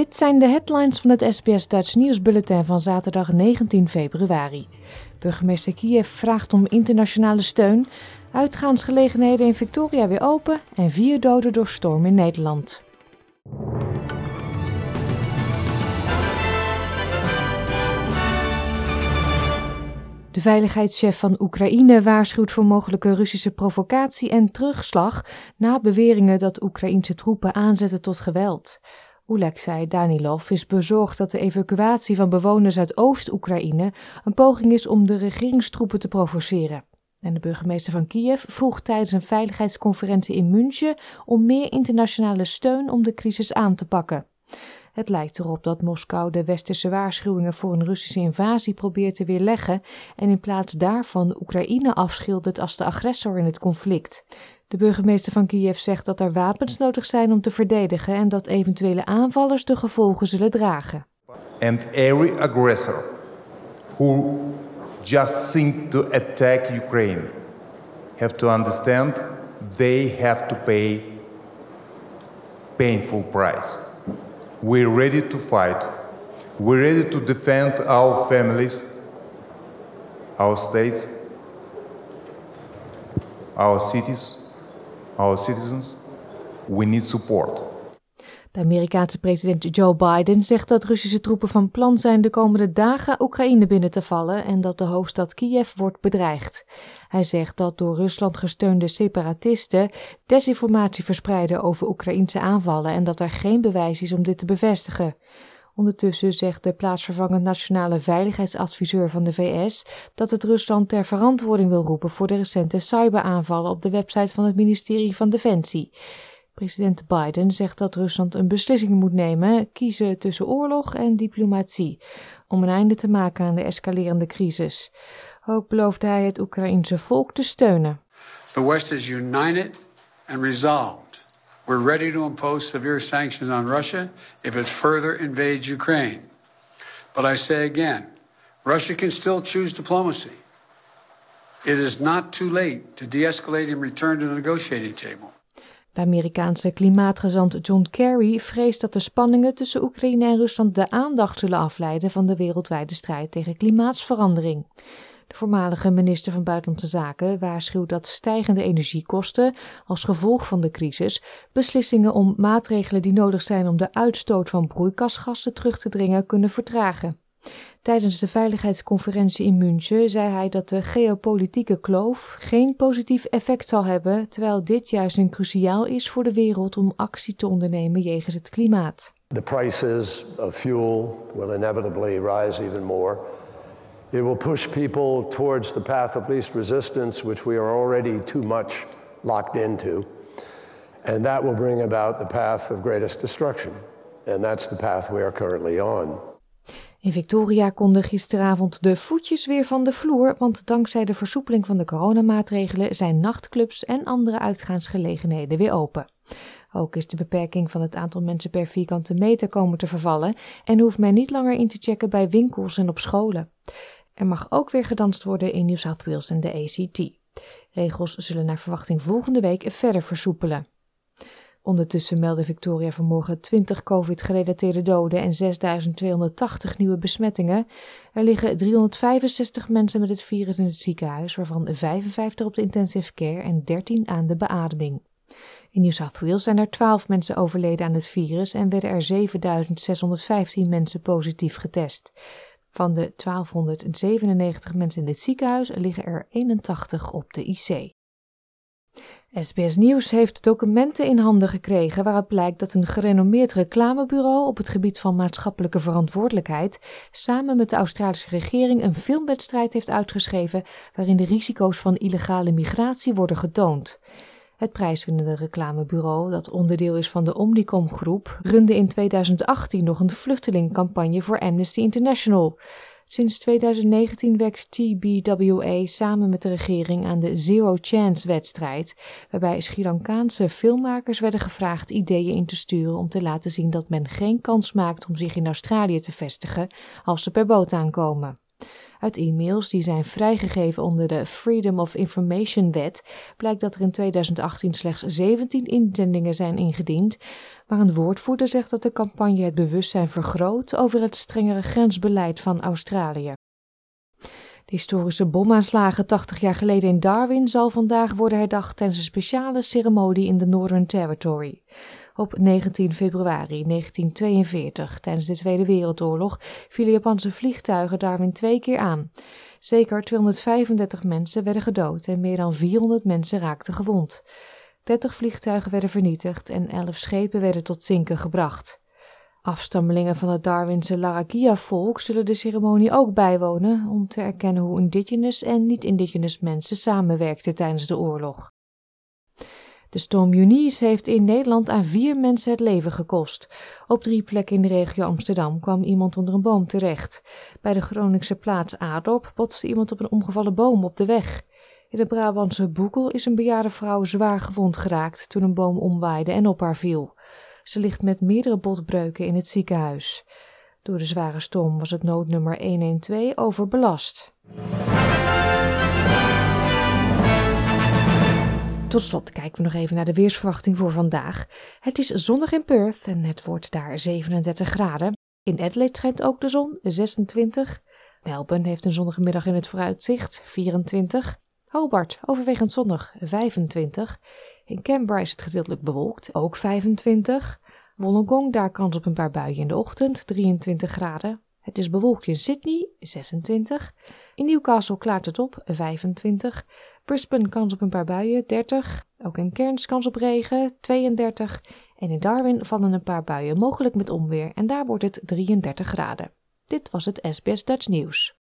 Dit zijn de headlines van het SBS Dutch Nieuwsbulletin van zaterdag 19 februari. Burgemeester Kiev vraagt om internationale steun. Uitgaansgelegenheden in Victoria weer open en vier doden door storm in Nederland. De veiligheidschef van Oekraïne waarschuwt voor mogelijke Russische provocatie en terugslag na beweringen dat Oekraïnse troepen aanzetten tot geweld. Alexei Danilov is bezorgd dat de evacuatie van bewoners uit Oost-Oekraïne een poging is om de regeringstroepen te provoceren. En de burgemeester van Kiev vroeg tijdens een veiligheidsconferentie in München om meer internationale steun om de crisis aan te pakken. Het lijkt erop dat Moskou de westerse waarschuwingen voor een Russische invasie probeert te weerleggen en in plaats daarvan Oekraïne afschildert als de agressor in het conflict. De burgemeester van Kiev zegt dat er wapens nodig zijn om te verdedigen en dat eventuele aanvallers de gevolgen zullen dragen. And every aggressor who just think to attack Ukraine have to understand they have to pay painful price. We're ready to fight. We're ready to defend our families, our states, our cities our citizens. We need support. De Amerikaanse president Joe Biden zegt dat Russische troepen van plan zijn de komende dagen Oekraïne binnen te vallen en dat de hoofdstad Kiev wordt bedreigd. Hij zegt dat door Rusland gesteunde separatisten desinformatie verspreiden over Oekraïnse aanvallen en dat er geen bewijs is om dit te bevestigen. Ondertussen zegt de plaatsvervangend nationale veiligheidsadviseur van de VS dat het Rusland ter verantwoording wil roepen voor de recente cyberaanvallen op de website van het ministerie van Defensie. President Biden zegt dat Rusland een beslissing moet nemen, kiezen tussen oorlog en diplomatie, om een einde te maken aan de escalerende crisis. Ook beloofde hij het Oekraïense volk te steunen. The West is united and resolved We're ready to impose severe sanctions on Russia if it further invades Ukraine. But I say again, Russia can still choose diplomacy. It is not too late to de escalate and return to the negotiating table. De Amerikaanse klimaatgezant John Kerry vreest dat de spanningen tussen Oekraïne en Rusland de aandacht zullen afleiden van de wereldwijde strijd tegen klimaatsverandering. De voormalige minister van Buitenlandse Zaken waarschuwt dat stijgende energiekosten als gevolg van de crisis beslissingen om maatregelen die nodig zijn om de uitstoot van broeikasgassen terug te dringen kunnen vertragen. Tijdens de veiligheidsconferentie in München zei hij dat de geopolitieke kloof geen positief effect zal hebben, terwijl dit juist een cruciaal is voor de wereld om actie te ondernemen jegens het klimaat. The prices of fuel will inevitably rise even more. It will push people towards the path of least resistance, which we are already too much locked into. And that will bring about the path of greatest destruction. And that's the path we are currently on. In Victoria konden gisteravond de voetjes weer van de vloer, want dankzij de versoepeling van de coronamaatregelen zijn nachtclubs en andere uitgaansgelegenheden weer open. Ook is de beperking van het aantal mensen per vierkante meter komen te vervallen en hoeft men niet langer in te checken bij winkels en op scholen. Er mag ook weer gedanst worden in New South Wales en de ACT. Regels zullen naar verwachting volgende week verder versoepelen. Ondertussen meldde Victoria vanmorgen 20 COVID-gerelateerde doden en 6.280 nieuwe besmettingen. Er liggen 365 mensen met het virus in het ziekenhuis, waarvan 55 op de intensive care en 13 aan de beademing. In New South Wales zijn er 12 mensen overleden aan het virus en werden er 7.615 mensen positief getest. Van de 1297 mensen in dit ziekenhuis liggen er 81 op de IC. SBS Nieuws heeft documenten in handen gekregen waaruit blijkt dat een gerenommeerd reclamebureau op het gebied van maatschappelijke verantwoordelijkheid samen met de Australische regering een filmwedstrijd heeft uitgeschreven waarin de risico's van illegale migratie worden getoond. Het prijswinnende reclamebureau, dat onderdeel is van de Omnicom Groep, runde in 2018 nog een vluchtelingcampagne voor Amnesty International. Sinds 2019 werkt TBWA samen met de regering aan de Zero Chance wedstrijd, waarbij Sri Lankaanse filmmakers werden gevraagd ideeën in te sturen om te laten zien dat men geen kans maakt om zich in Australië te vestigen als ze per boot aankomen. Uit e-mails die zijn vrijgegeven onder de Freedom of Information Wet blijkt dat er in 2018 slechts 17 inzendingen zijn ingediend, maar een woordvoerder zegt dat de campagne het bewustzijn vergroot over het strengere grensbeleid van Australië. De historische bomaanslagen 80 jaar geleden in Darwin zal vandaag worden herdacht tijdens een speciale ceremonie in de Northern Territory. Op 19 februari 1942, tijdens de Tweede Wereldoorlog, vielen Japanse vliegtuigen Darwin twee keer aan. Zeker 235 mensen werden gedood en meer dan 400 mensen raakten gewond. 30 vliegtuigen werden vernietigd en 11 schepen werden tot zinken gebracht. Afstammelingen van het Darwinse Larakia-volk zullen de ceremonie ook bijwonen om te erkennen hoe indigenous en niet-indigenous mensen samenwerkten tijdens de oorlog. De storm Eunice heeft in Nederland aan vier mensen het leven gekost. Op drie plekken in de regio Amsterdam kwam iemand onder een boom terecht. Bij de Groningse plaats Adop botste iemand op een omgevallen boom op de weg. In de Brabantse Boekel is een bejaarde vrouw zwaar gewond geraakt toen een boom omwaaide en op haar viel. Ze ligt met meerdere botbreuken in het ziekenhuis. Door de zware storm was het noodnummer 112 overbelast. Tot slot kijken we nog even naar de weersverwachting voor vandaag. Het is zonnig in Perth en het wordt daar 37 graden. In Adelaide schijnt ook de zon, 26. Melbourne heeft een zonnige middag in het vooruitzicht, 24. Hobart overwegend zonnig, 25. In Canberra is het gedeeltelijk bewolkt, ook 25. Wollongong, daar kans op een paar buien in de ochtend, 23 graden. Het is bewolkt in Sydney, 26. In Newcastle klaart het op, 25. Brisbane kans op een paar buien, 30. Ook in Cairns kans op regen, 32. En in Darwin vallen een paar buien, mogelijk met onweer, en daar wordt het 33 graden. Dit was het SBS Dutch Nieuws.